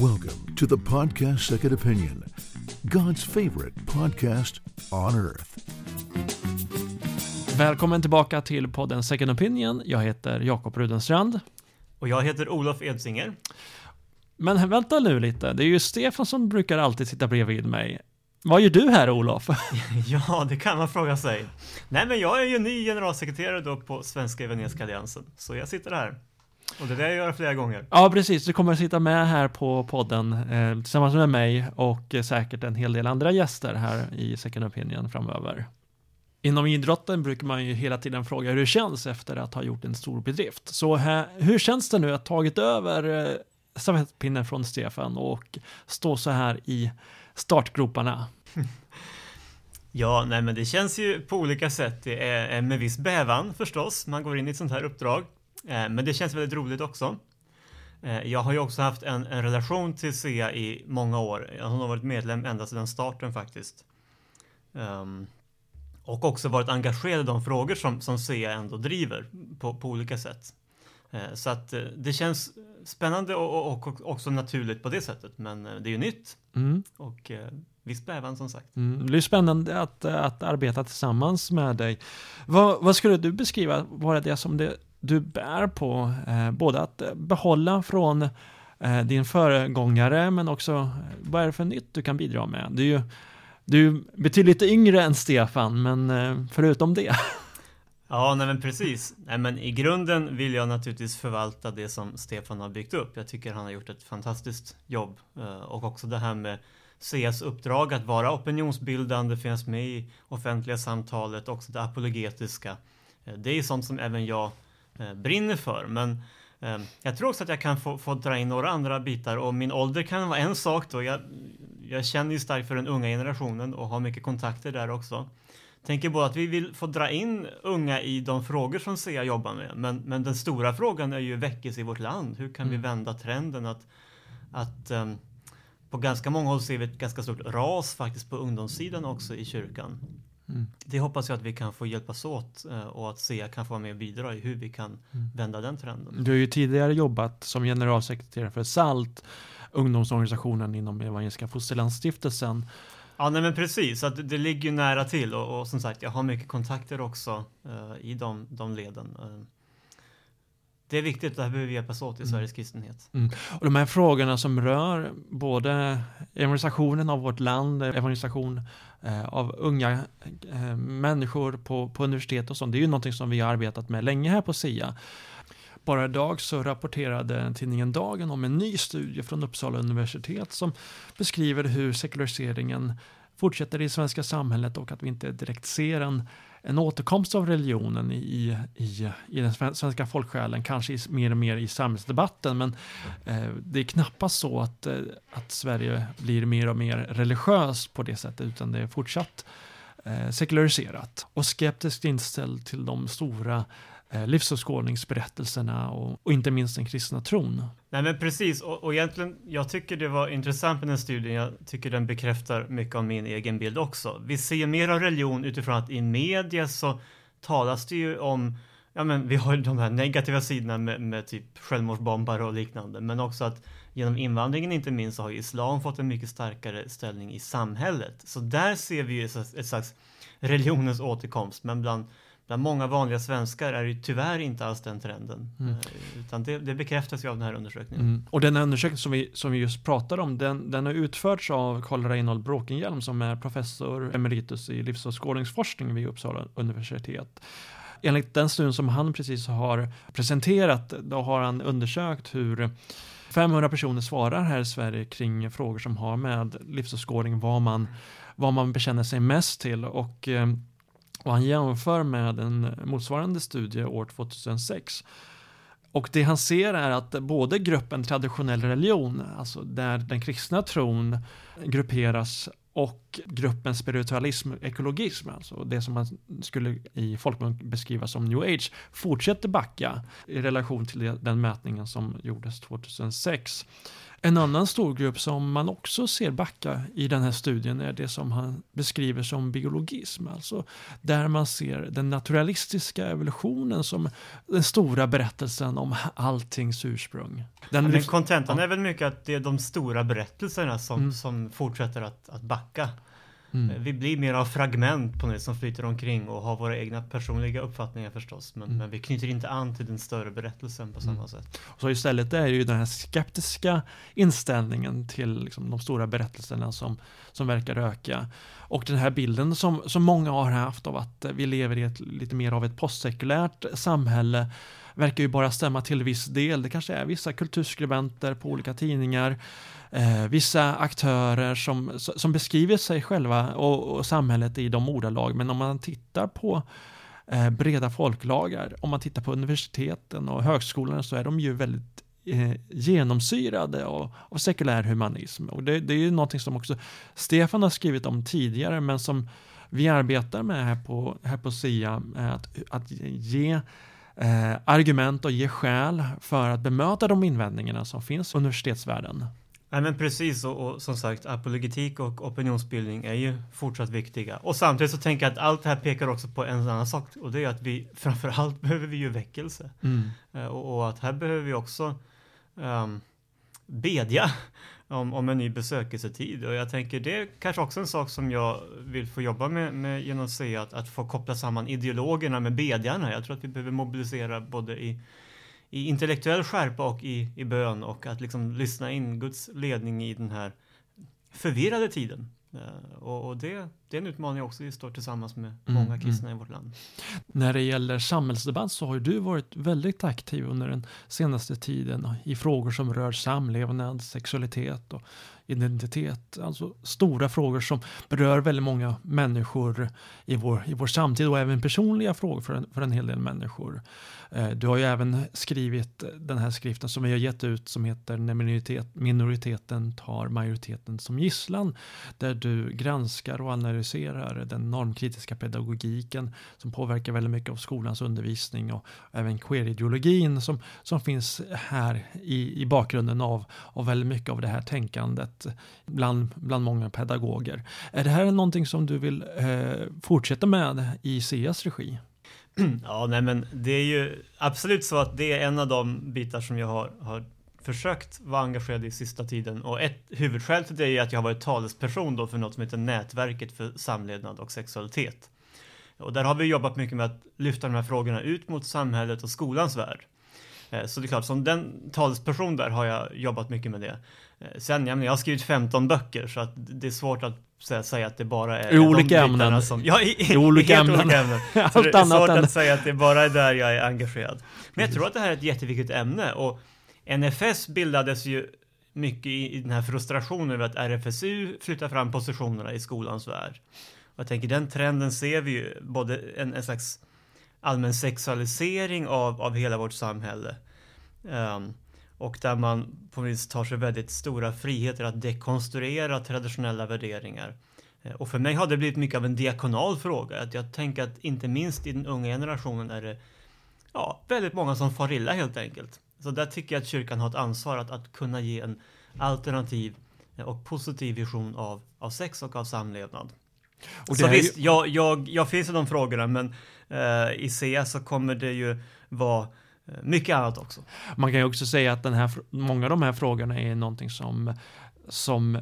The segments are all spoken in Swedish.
Welcome to the podcast Second Opinion, God's favorite podcast on earth. Välkommen tillbaka till podden Second Opinion. Jag heter Jakob Rudenstrand. Och jag heter Olof Edsinger. Men vänta nu lite, det är ju Stefan som brukar alltid sitta bredvid mig. Vad gör du här Olof? ja, det kan man fråga sig. Nej, men jag är ju ny generalsekreterare då på Svenska Evangeliska Alliansen, så jag sitter här. Och det är det jag gör flera gånger. Ja, precis. Du kommer att sitta med här på podden eh, tillsammans med mig och eh, säkert en hel del andra gäster här i Second Opinion framöver. Inom idrotten brukar man ju hela tiden fråga hur det känns efter att ha gjort en stor bedrift. Så här, eh, hur känns det nu att ha tagit över eh, stafettpinnen från Stefan och stå så här i startgroparna? Ja, nej men det känns ju på olika sätt. Det är med viss bävan förstås. Man går in i ett sånt här uppdrag. Eh, men det känns väldigt roligt också. Eh, jag har ju också haft en, en relation till SEA i många år. Jag har varit medlem ända sedan starten faktiskt. Um, och också varit engagerad i de frågor som, som SEA ändå driver på, på olika sätt. Uh, så att uh, det känns spännande och, och, och, också naturligt på det sättet. Men uh, det är ju nytt. Mm. Och viss bävan som sagt. Mm, det blir spännande att, att arbeta tillsammans med dig. Vad, vad skulle du beskriva vara det som det du bär på, eh, både att behålla från eh, din föregångare, men också eh, vad är det för nytt du kan bidra med? Du är ju du är betydligt yngre än Stefan, men eh, förutom det. Ja, nej men precis. Nej, men I grunden vill jag naturligtvis förvalta det som Stefan har byggt upp. Jag tycker han har gjort ett fantastiskt jobb. Eh, och också det här med CS uppdrag att vara opinionsbildande, finnas med i offentliga samtalet, också det apologetiska. Eh, det är sånt som även jag brinner för. Men eh, jag tror också att jag kan få, få dra in några andra bitar och min ålder kan vara en sak då. Jag, jag känner ju starkt för den unga generationen och har mycket kontakter där också. Tänker både att vi vill få dra in unga i de frågor som SEA jobbar med. Men, men den stora frågan är ju väckelse i vårt land. Hur kan mm. vi vända trenden att, att um, på ganska många håll ser vi ett ganska stort ras faktiskt på ungdomssidan också i kyrkan. Mm. Det hoppas jag att vi kan få hjälpas åt eh, och att SEA kan få vara med och bidra i hur vi kan mm. vända den trenden. Du har ju tidigare jobbat som generalsekreterare för SALT, ungdomsorganisationen inom Evangeliska Fosterlandsstiftelsen. Ja, nej men precis, att det ligger ju nära till och, och som sagt, jag har mycket kontakter också uh, i de, de leden. Det är viktigt, det här behöver vi hjälpas åt i mm. Sveriges kristenhet. Mm. Och de här frågorna som rör både evangelisationen av vårt land, evangelisation eh, av unga eh, människor på, på universitet och sånt, det är ju någonting som vi har arbetat med länge här på SIA. Bara idag så rapporterade tidningen Dagen om en ny studie från Uppsala universitet som beskriver hur sekulariseringen fortsätter i det svenska samhället och att vi inte direkt ser en en återkomst av religionen i, i, i den svenska folksjälen, kanske i, mer och mer i samhällsdebatten, men eh, det är knappast så att, eh, att Sverige blir mer och mer religiöst på det sättet, utan det är fortsatt eh, sekulariserat och skeptiskt inställd till de stora Eh, livsåskådningsberättelserna och, och, inte minst den kristna tron. Nej men precis, och, och egentligen, jag tycker det var intressant med den studien, jag tycker den bekräftar mycket av min egen bild också. Vi ser mer av religion utifrån att i media så talas det ju om Ja men vi har ju de här negativa sidorna med, med typ självmordsbombare och liknande men också att genom invandringen inte minst så har islam fått en mycket starkare ställning i samhället. Så där ser vi ju ett slags religionens återkomst men bland bland många vanliga svenskar är det tyvärr inte alls den trenden. Mm. Eh, utan det, det, bekräftas ju av den här undersökningen. Mm. Och den här undersökningen som vi, som vi just pratade om, den, den har utförts av Karl Reinhold Bråkenhielm som är professor emeritus i livsåskådningsforskning vid Uppsala universitet. Enligt den studien som han precis har presenterat, då har han undersökt hur 500 personer svarar här i Sverige kring frågor som har med livsåskådning, vad man, vad man bekänner sig mest till. Och eh, och han jämför med en motsvarande studie år 2006. Och det han ser är att både gruppen traditionell religion, alltså där den kristna tron grupperas och gruppen spiritualism, ekologism, alltså det som man skulle i folkmun beskriva som new age, fortsätter backa i relation till den mätningen som gjordes 2006. En annan stor grupp som man också ser backa i den här studien är det som han beskriver som biologism. Alltså där man ser den naturalistiska evolutionen som den stora berättelsen om alltings ursprung. Den Men kontentan ja. är väl mycket att det är de stora berättelserna som, mm. som fortsätter att, att backa. Mm. Vi blir mer av fragment på något som flyter omkring och har våra egna personliga uppfattningar förstås. Men, mm. men vi knyter inte an till den större berättelsen på samma mm. sätt. Så istället är det ju den här skeptiska inställningen till liksom, de stora berättelserna som, som verkar öka. Och den här bilden som, som många har haft av att vi lever i ett lite mer av ett postsekulärt samhälle verkar ju bara stämma till viss del. Det kanske är vissa kulturskribenter på olika tidningar eh, vissa aktörer som, som beskriver sig själva och, och samhället i de ordalag. Men om man tittar på eh, breda folklagar, om man tittar på universiteten och högskolorna så är de ju väldigt eh, genomsyrade av, av sekulär humanism. Och det, det är ju någonting som också Stefan har skrivit om tidigare men som vi arbetar med här på, här på SIA, eh, att, att ge eh, argument och ge skäl för att bemöta de invändningarna som finns i universitetsvärlden. Nej men precis och, och, som sagt apologetik och opinionsbildning är ju fortsatt viktiga. Och samtidigt så tänker jag att allt det här pekar också på en annan sak och det är att vi framförallt behöver vi ju väckelse. Mm. Uh, och, och, att här behöver vi också um, bedja om, om en ny besökelsetid. Och jag tänker det är kanske också en sak som jag vill få jobba med, med genom att säga att, att få koppla samman ideologerna med bedjarna. Jag tror att vi behöver mobilisera både i i intellektuell skärpa och i, i bön och att liksom lyssna in Guds ledning i den här förvirrade tiden. Uh, och, och det, det, är en utmaning också vi står tillsammans med mm, många kristna mm. i vårt land. När det gäller samhällsdebatt så har du varit väldigt aktiv under den senaste tiden i frågor som rör samlevnad, sexualitet och identitet. Alltså stora frågor som berör väldigt många människor i vår, i vår samtid och även personliga frågor för en, för en hel del människor. Eh, du har ju även skrivit den här skriften som vi har gett ut som heter När minoritet, minoriteten tar majoriteten som gisslan. Där du granskar och analyserar den normkritiska pedagogiken som påverkar väldigt mycket av skolans undervisning och även queerideologin som, som finns här i, i bakgrunden av, av väldigt mycket av det här tänkandet bland, bland många pedagoger. Är det här någonting som du vill eh, fortsätta med i SEAs regi? Ja, nej men det är ju absolut så att det är en av de bitar som jag har, har försökt vara engagerad i sista tiden och ett huvudskäl till det är att jag har varit talesperson då för något som heter Nätverket för samlevnad och sexualitet. Och där har vi jobbat mycket med att lyfta de här frågorna ut mot samhället och skolans värld. Eh, så det är klart, som den talesperson där har jag jobbat mycket med det. Eh, sen, jag, menar, jag har skrivit 15 böcker så att det är svårt att säga, säga att det bara är I olika ämnen. Som, ja, i, I olika ämnen. Olika ämnen. Så det är svårt än... att säga att det bara är där jag är engagerad. Men jag tror att det här är ett jätteviktigt ämne och NFS bildades ju mycket i, i den här frustrationen över att RFSU flyttar fram positionerna i skolans värld. Och jag tänker den trenden ser vi ju både en, en slags allmän sexualisering av, av hela vårt samhälle. Um, och där man på vis tar sig väldigt stora friheter att dekonstruera traditionella värderingar. Eh, och för mig har det blivit mycket av en diakonal fråga. Att jag tänker att inte minst i den unga generationen är det ja, väldigt många som far illa helt enkelt. Så där tycker jag att kyrkan har ett ansvar att, att kunna ge en alternativ och positiv vision av, av sex och av samlevnad. Och så visst, ju... jag, jag, jag finns i de frågorna men eh, i CS så kommer det ju vara Eh, mycket annat också. Man kan ju också säga att den här, många av de här frågorna är någonting som, som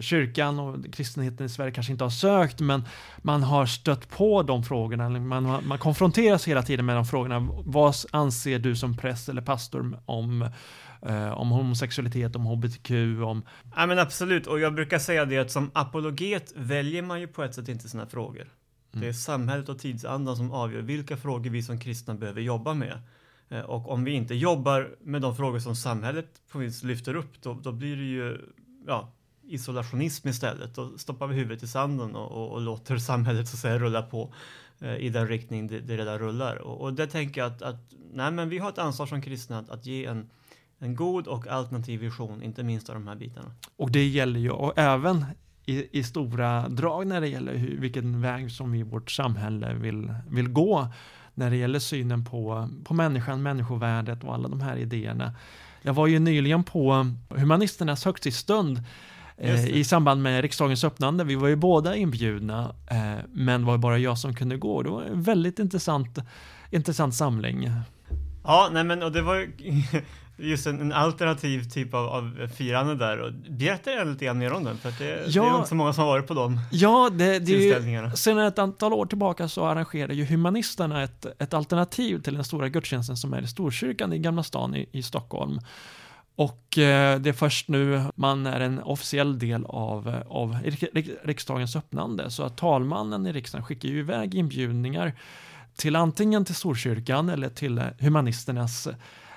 kyrkan och kristenheten i Sverige kanske inte har sökt, men man har stött på de frågorna. Man, man konfronteras hela tiden med de frågorna. Vad anser du som präst eller pastor om eh, om homosexualitet, om hbtq, om... Ja men absolut, och jag brukar säga det att som apologet väljer man ju på ett sätt inte sådana frågor. Mm. Det är samhället och tidsandan som avgör vilka frågor vi som kristna behöver jobba med. Eh, och om vi inte jobbar med de frågor som samhället på lyfter upp, då, då blir det ju ja, isolationism istället. Då stoppar vi huvudet i sanden och, och, och låter samhället så att säga rulla på eh, i den riktning det, det redan rullar. Och, och det tänker jag att, att nej, men vi har ett ansvar som kristna att, att ge en, en god och alternativ vision, inte minst av de här bitarna. Och det gäller ju och även i, i stora drag när det gäller hur, vilken väg som vi i vårt samhälle vill, vill gå när det gäller synen på, på människan, människovärdet och alla de här idéerna. Jag var ju nyligen på Humanisternas högtidsstund i samband med riksdagens öppnande. Vi var ju båda inbjudna, eh, men var bara jag som kunde gå. Det var en väldigt intressant, intressant samling. Ja, nej men och det var just en, en, alternativ typ av, av firande där. Och berätta lite grann mer om den, för det, ja, det är inte så många som har varit på dem Ja, det, det är ju, sedan ett antal år tillbaka så arrangerar ju Humanisterna ett, ett alternativ till den stora gudstjänsten som är i Storkyrkan i Gamla stan i, i Stockholm. Och eh, det är först nu man är en officiell del av, av riksdagens öppnande. Så att talmannen i riksdagen skickar ju iväg inbjudningar till antingen till Storkyrkan eller till eh, humanisternas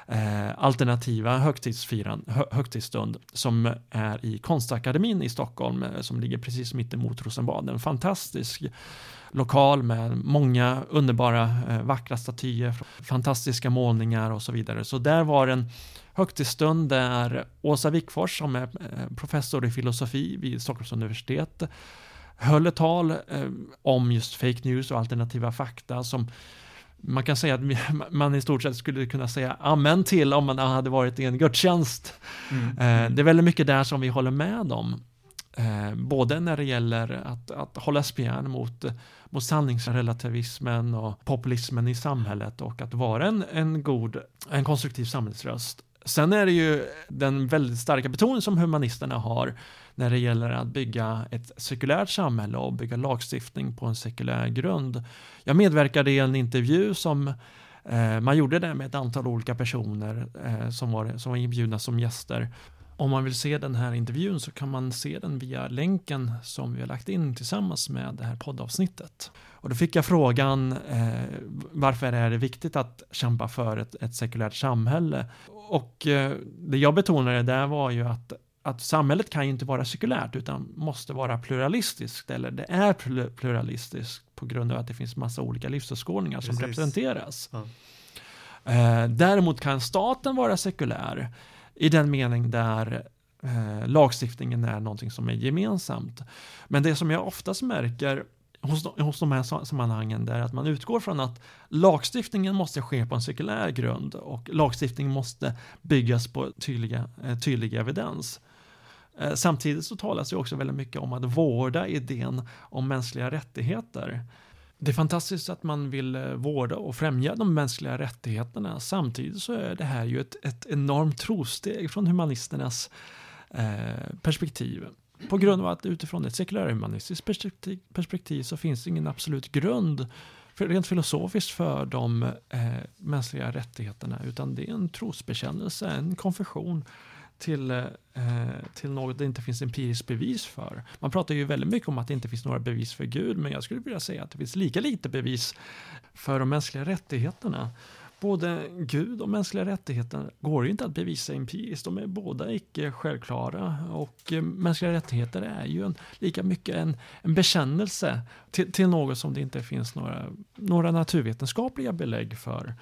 eh, alternativa högtidsfiran, hö, högtidsstund som är i Konstakademin i Stockholm eh, som ligger precis mitt emot Rosenbad. En fantastisk lokal med många underbara eh, vackra statyer, fantastiska målningar och så vidare. Så där var en högtidsstund där Åsa Wickfors som är eh, professor i filosofi vid Stockholms universitet höll ett tal eh, om just fake news och alternativa fakta som man kan säga att man i stort sett skulle kunna säga amen till om man hade varit i en gudstjänst. Mm. Eh, det är väldigt mycket där som vi håller med om. Både när det gäller att, att hålla spjärn mot, mot sanningsrelativismen och populismen i samhället och att vara en, en god, en konstruktiv samhällsröst. Sen är det ju den väldigt starka betoning som humanisterna har när det gäller att bygga ett sekulärt samhälle och bygga lagstiftning på en sekulär grund. Jag medverkade i en intervju som eh, man gjorde det med ett antal olika personer eh, som, var, som var inbjudna som gäster. Om man vill se den här intervjun så kan man se den via länken som vi har lagt in tillsammans med det här poddavsnittet. Och då fick jag frågan eh, varför är det viktigt att kämpa för ett, ett sekulärt samhälle? Och eh, det jag betonade där var ju att att samhället kan ju inte vara sekulärt utan måste vara pluralistiskt eller det är pluralistiskt på grund av att det finns massa olika livsåskådningar som representeras. Ja. Eh, däremot kan staten vara sekulär i den mening där eh, lagstiftningen är någonting som är gemensamt. Men det som jag oftast märker hos, hos de här sammanhangen där att man utgår från att lagstiftningen måste ske på en cirkulär grund och lagstiftningen måste byggas på tydliga, eh, tydlig evidens. Eh, samtidigt så talas det också väldigt mycket om att vårda idén om mänskliga rättigheter. Det är fantastiskt att man vill eh, vårda och främja de mänskliga rättigheterna. Samtidigt så är det här ju ett, ett enormt trosteg från humanisternas eh, perspektiv. På grund av att utifrån ett sekulärhumanistiskt perspektiv, perspektiv så finns det ingen absolut grund för, rent filosofiskt för de eh, mänskliga rättigheterna utan det är en trosbekännelse, en konfession till, eh, till något det inte finns empiriskt bevis för. Man pratar ju väldigt mycket om att det inte finns några bevis för Gud, men jag skulle vilja säga att det finns lika lite bevis för de mänskliga rättigheterna. Både Gud och mänskliga rättigheter går ju inte att bevisa empiriskt, de är båda icke självklara och eh, mänskliga rättigheter är ju en, lika mycket en, en bekännelse till, till något som det inte finns några, några naturvetenskapliga belägg för.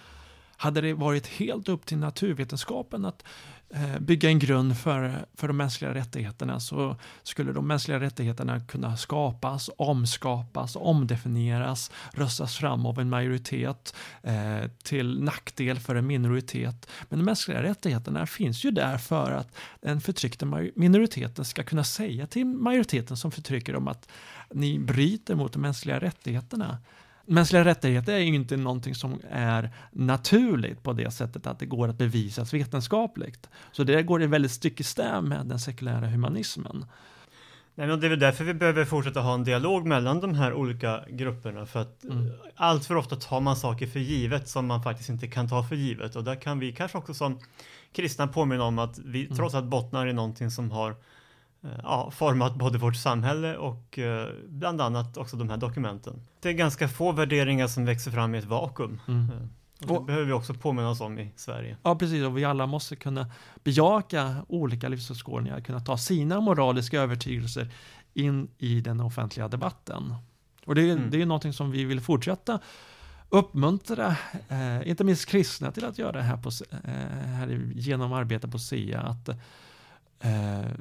Hade det varit helt upp till naturvetenskapen att Eh, bygga en grund för, för de mänskliga rättigheterna så skulle de mänskliga rättigheterna kunna skapas, omskapas, omdefinieras, röstas fram av en majoritet eh, till nackdel för en minoritet. Men de mänskliga rättigheterna finns ju där för att den förtryckta minoriteten ska kunna säga till majoriteten som förtrycker dem att ni bryter mot de mänskliga rättigheterna mänskliga rättigheter är ju inte någonting som är naturligt på det sättet att det går att bevisas vetenskapligt. Så det går i väldigt styck i stäv med den sekulära humanismen. Nej, men det är väl därför vi behöver fortsätta ha en dialog mellan de här olika grupperna för att mm. allt för ofta tar man saker för givet som man faktiskt inte kan ta för givet och där kan vi kanske också som kristna påminna om att vi mm. trots allt bottnar i någonting som har ja, format både vårt samhälle och eh, bland annat också de här dokumenten. Det är ganska få värderingar som växer fram i ett vakuum. Mm. Eh, och det och, behöver vi också påminna oss om i Sverige. Ja, precis. Och vi alla måste kunna bejaka olika livsåskådningar, kunna ta sina moraliska övertygelser in i den offentliga debatten. Och det, mm. det är någonting som vi vill fortsätta uppmuntra, eh, inte minst kristna till att göra det här, på, eh, här genom arbete på SIA, att eh,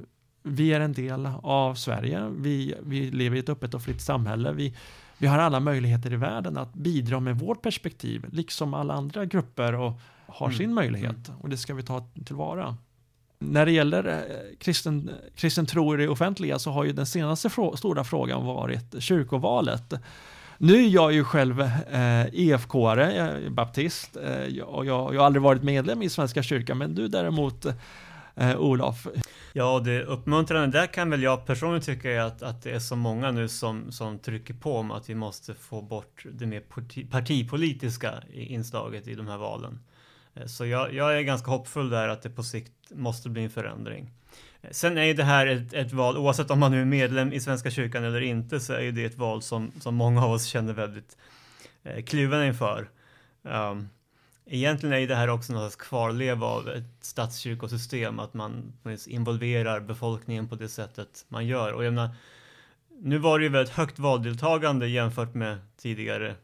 vi är en del av Sverige. Vi, vi lever i ett öppet och fritt samhälle. Vi, vi har alla möjligheter i världen att bidra med vårt perspektiv, liksom alla andra grupper och har Mm. sin möjlighet och det ska vi ta tillvara. När det gäller eh, kristen, kristen tro i det offentliga så har ju den senaste frå stora frågan varit kyrkovalet. Nu är jag ju själv eh, EFK-are, baptist eh, och jag, jag har aldrig varit medlem i Svenska kyrkan men du däremot eh, Olof, Ja, och det uppmuntrande där kan väl jag personligen tycka är att, att det är så många nu som, som trycker på om att vi måste få bort det mer parti, partipolitiska inslaget i de här valen. Eh, så jag, jag är ganska hoppfull där att det på sikt måste bli en förändring. Eh, sen är ju det här ett, ett val, oavsett om man nu är medlem i Svenska kyrkan eller inte, så är ju det ett val som, som många av oss känner väldigt eh, kluvna inför. Um, Egentligen är ju det här också något slags kvarleva av ett statskyrkosystem, att man involverar befolkningen på det sättet man gör. Och jag menar, nu var det ju väldigt högt valdeltagande jämfört med tidigare.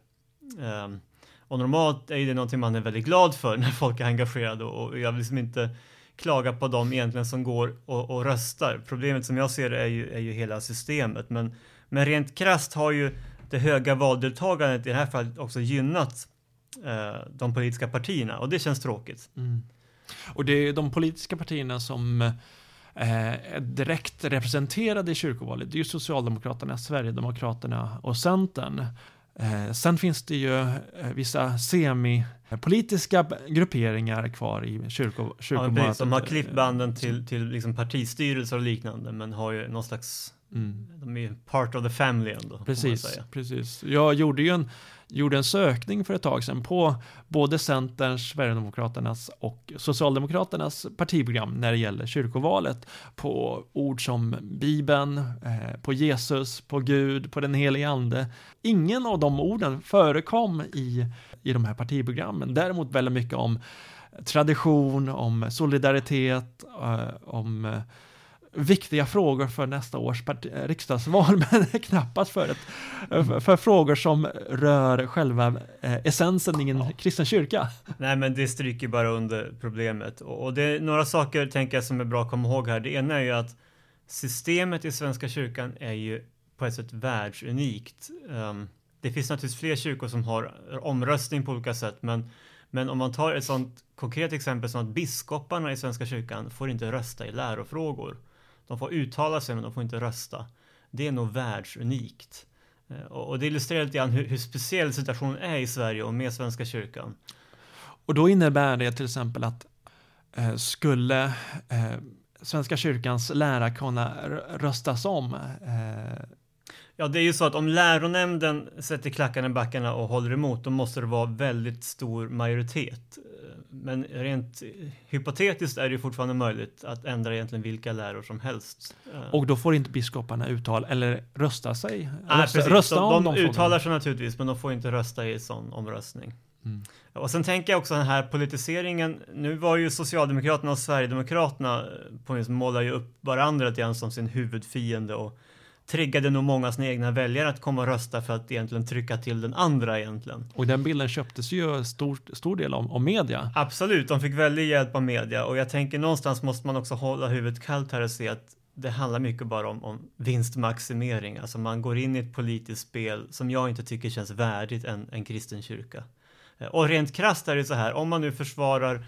Ehm, och normalt är ju det någonting man är väldigt glad för när folk är engagerade och, jag vill liksom inte klaga på dem egentligen som går och, och röstar. Problemet som jag ser det är ju, är ju hela systemet. Men, men rent krasst har ju det höga valdeltagandet i det här fallet också gynnat de politiska partierna och det känns tråkigt. Mm. Och det är de politiska partierna som eh, är direkt representerade i kyrkovalet. Det är ju Socialdemokraterna, Sverigedemokraterna och Centern. Eh, sen finns det ju eh, vissa semipolitiska grupperingar kvar i kyrko, Ja, kyrkomötet. precis. de har klippt banden till, till liksom partistyrelser och liknande men har ju någon slags, Mm. de är ju part of the family ändå. Precis, precis. Jag gjorde ju en, gjorde en sökning för ett tag sedan på både Centerns, Sverigedemokraternas och Socialdemokraternas partiprogram när det gäller kyrkovalet på ord som Bibeln, eh, på Jesus, på Gud, på den helige Ande. Ingen av de orden förekom i, i de här partiprogrammen. Däremot väldigt mycket om tradition, om solidaritet, eh, om eh, viktiga frågor för nästa års riksdagsval, men knappast för, ett, för, för frågor som rör själva eh, essensen i en kristen kyrka. Nej men det stryker bara under problemet. Och, det är några saker tänker jag som är bra att komma ihåg här. Det ena är ju att systemet i Svenska kyrkan är ju på ett sätt världsunikt. Um, det finns naturligtvis fler kyrkor som har omröstning på olika sätt, men, men om man tar ett sånt konkret exempel som att biskoparna i Svenska kyrkan får inte rösta i lärofrågor. De får uttala sig, men de får inte rösta. Det är nog världsunikt. Eh, Och det illustrerar lite grann hur, hur speciell situationen är i Sverige och med Svenska kyrkan. Och då innebär det till exempel att eh, skulle eh, Svenska kyrkans lära kunna röstas om eh, Ja, det är ju så att om läronämnden sätter klackarna i backarna och håller emot, då måste det vara väldigt stor majoritet. Men rent hypotetiskt är det fortfarande möjligt att ändra egentligen vilka läror som helst. och då får inte biskoparna uttala eller rösta sig. Nej, rösta, precis. rösta de de de uttalar sig naturligtvis, men de får inte rösta i en sån omröstning. Mm. Och sen tänker jag också den här politiseringen. Nu var ju Socialdemokraterna och Sverigedemokraterna eh, på något sätt målar ju upp varandra lite grann som sin huvudfiende och triggade nog många sina egna väljare att komma och rösta för att egentligen trycka till den andra egentligen. Och den bilden köptes ju stor, stor del om, om media. Absolut, de fick väldigt hjälp av media och jag tänker någonstans måste man också hålla huvudet kallt här och se att det handlar mycket bara om, om vinstmaximering. Alltså man går in i ett politiskt spel som jag inte tycker känns värdigt en, en kristen kyrka. Eh, Och rent krasst är det så här, om man nu försvarar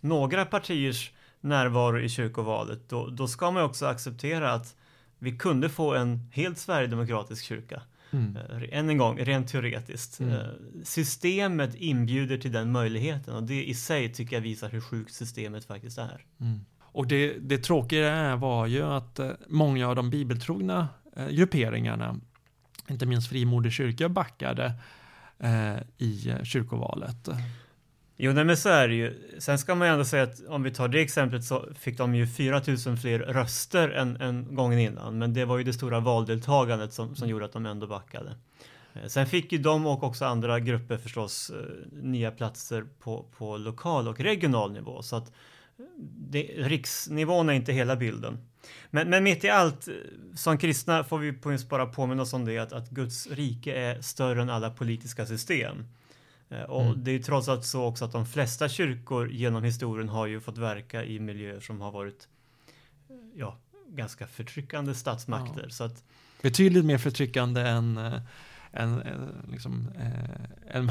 några partiers närvaro i kyrkovalet, då, då ska man också acceptera att vi kunde få en helt sverigedemokratisk kyrka. Mm. Eh, Än en gång, rent teoretiskt. Mm. Eh, Systemet inbjuder till den möjligheten och det i sig tycker jag visar hur sjukt systemet faktiskt är. Mm. Och det, det tråkiga är- var ju att eh, många av de bibeltrogna grupperingarna, inte minst Frimodig kyrka, backade eh, i kyrkovalet. Jo, nej, men så är det ju. Sen ska man ju ändå säga att om vi tar det exemplet så fick de ju 4000 fler röster än, än gången innan. Men det var ju det stora valdeltagandet som, som gjorde att de ändå backade. Eh, sen fick ju de och också andra grupper förstås eh, nya platser på, på lokal och regional nivå. Så att eh, det, riksnivån är inte hela bilden. Men, men mitt i allt, som kristna får vi bara påminna oss om det, att, att Guds rike är större än alla politiska system. Eh, Och Mm. det är ju trots allt så också att de flesta kyrkor genom historien har ju fått verka i miljöer som har varit eh, ja, ganska förtryckande statsmakter. Ja. Så att, Betydligt mer förtryckande än, eh, än, liksom, än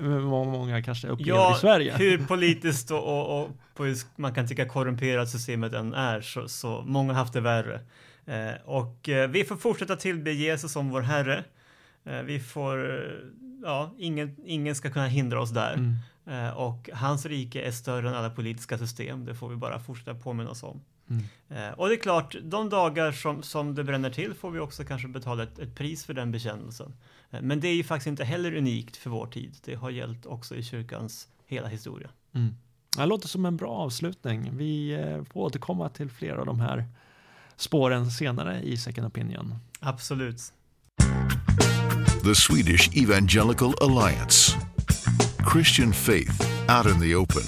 många, många kanske upplever ja, i Sverige. hur politiskt och, och, och man kan tycka korrumperat systemet än är så, så många har haft det värre. Eh, och eh, vi får fortsätta tillbe Jesus som vår Herre. Eh, vi får, ja, ingen, ingen ska kunna hindra oss där. Mm. Eh, och hans rike är större än alla politiska system. Det får vi bara fortsätta påminna oss om. Mm. Eh, och det är klart, de dagar som, som det bränner till får vi också kanske betala ett, ett pris för den bekännelsen. Eh, men det är ju faktiskt inte heller unikt för vår tid. Det har gällt också i kyrkans hela historia. Mm. Det låter som en bra avslutning. Vi får återkomma till flera av de här spåren senare i Second Opinion. Absolut. The Swedish Evangelical Alliance Christian faith out in the open.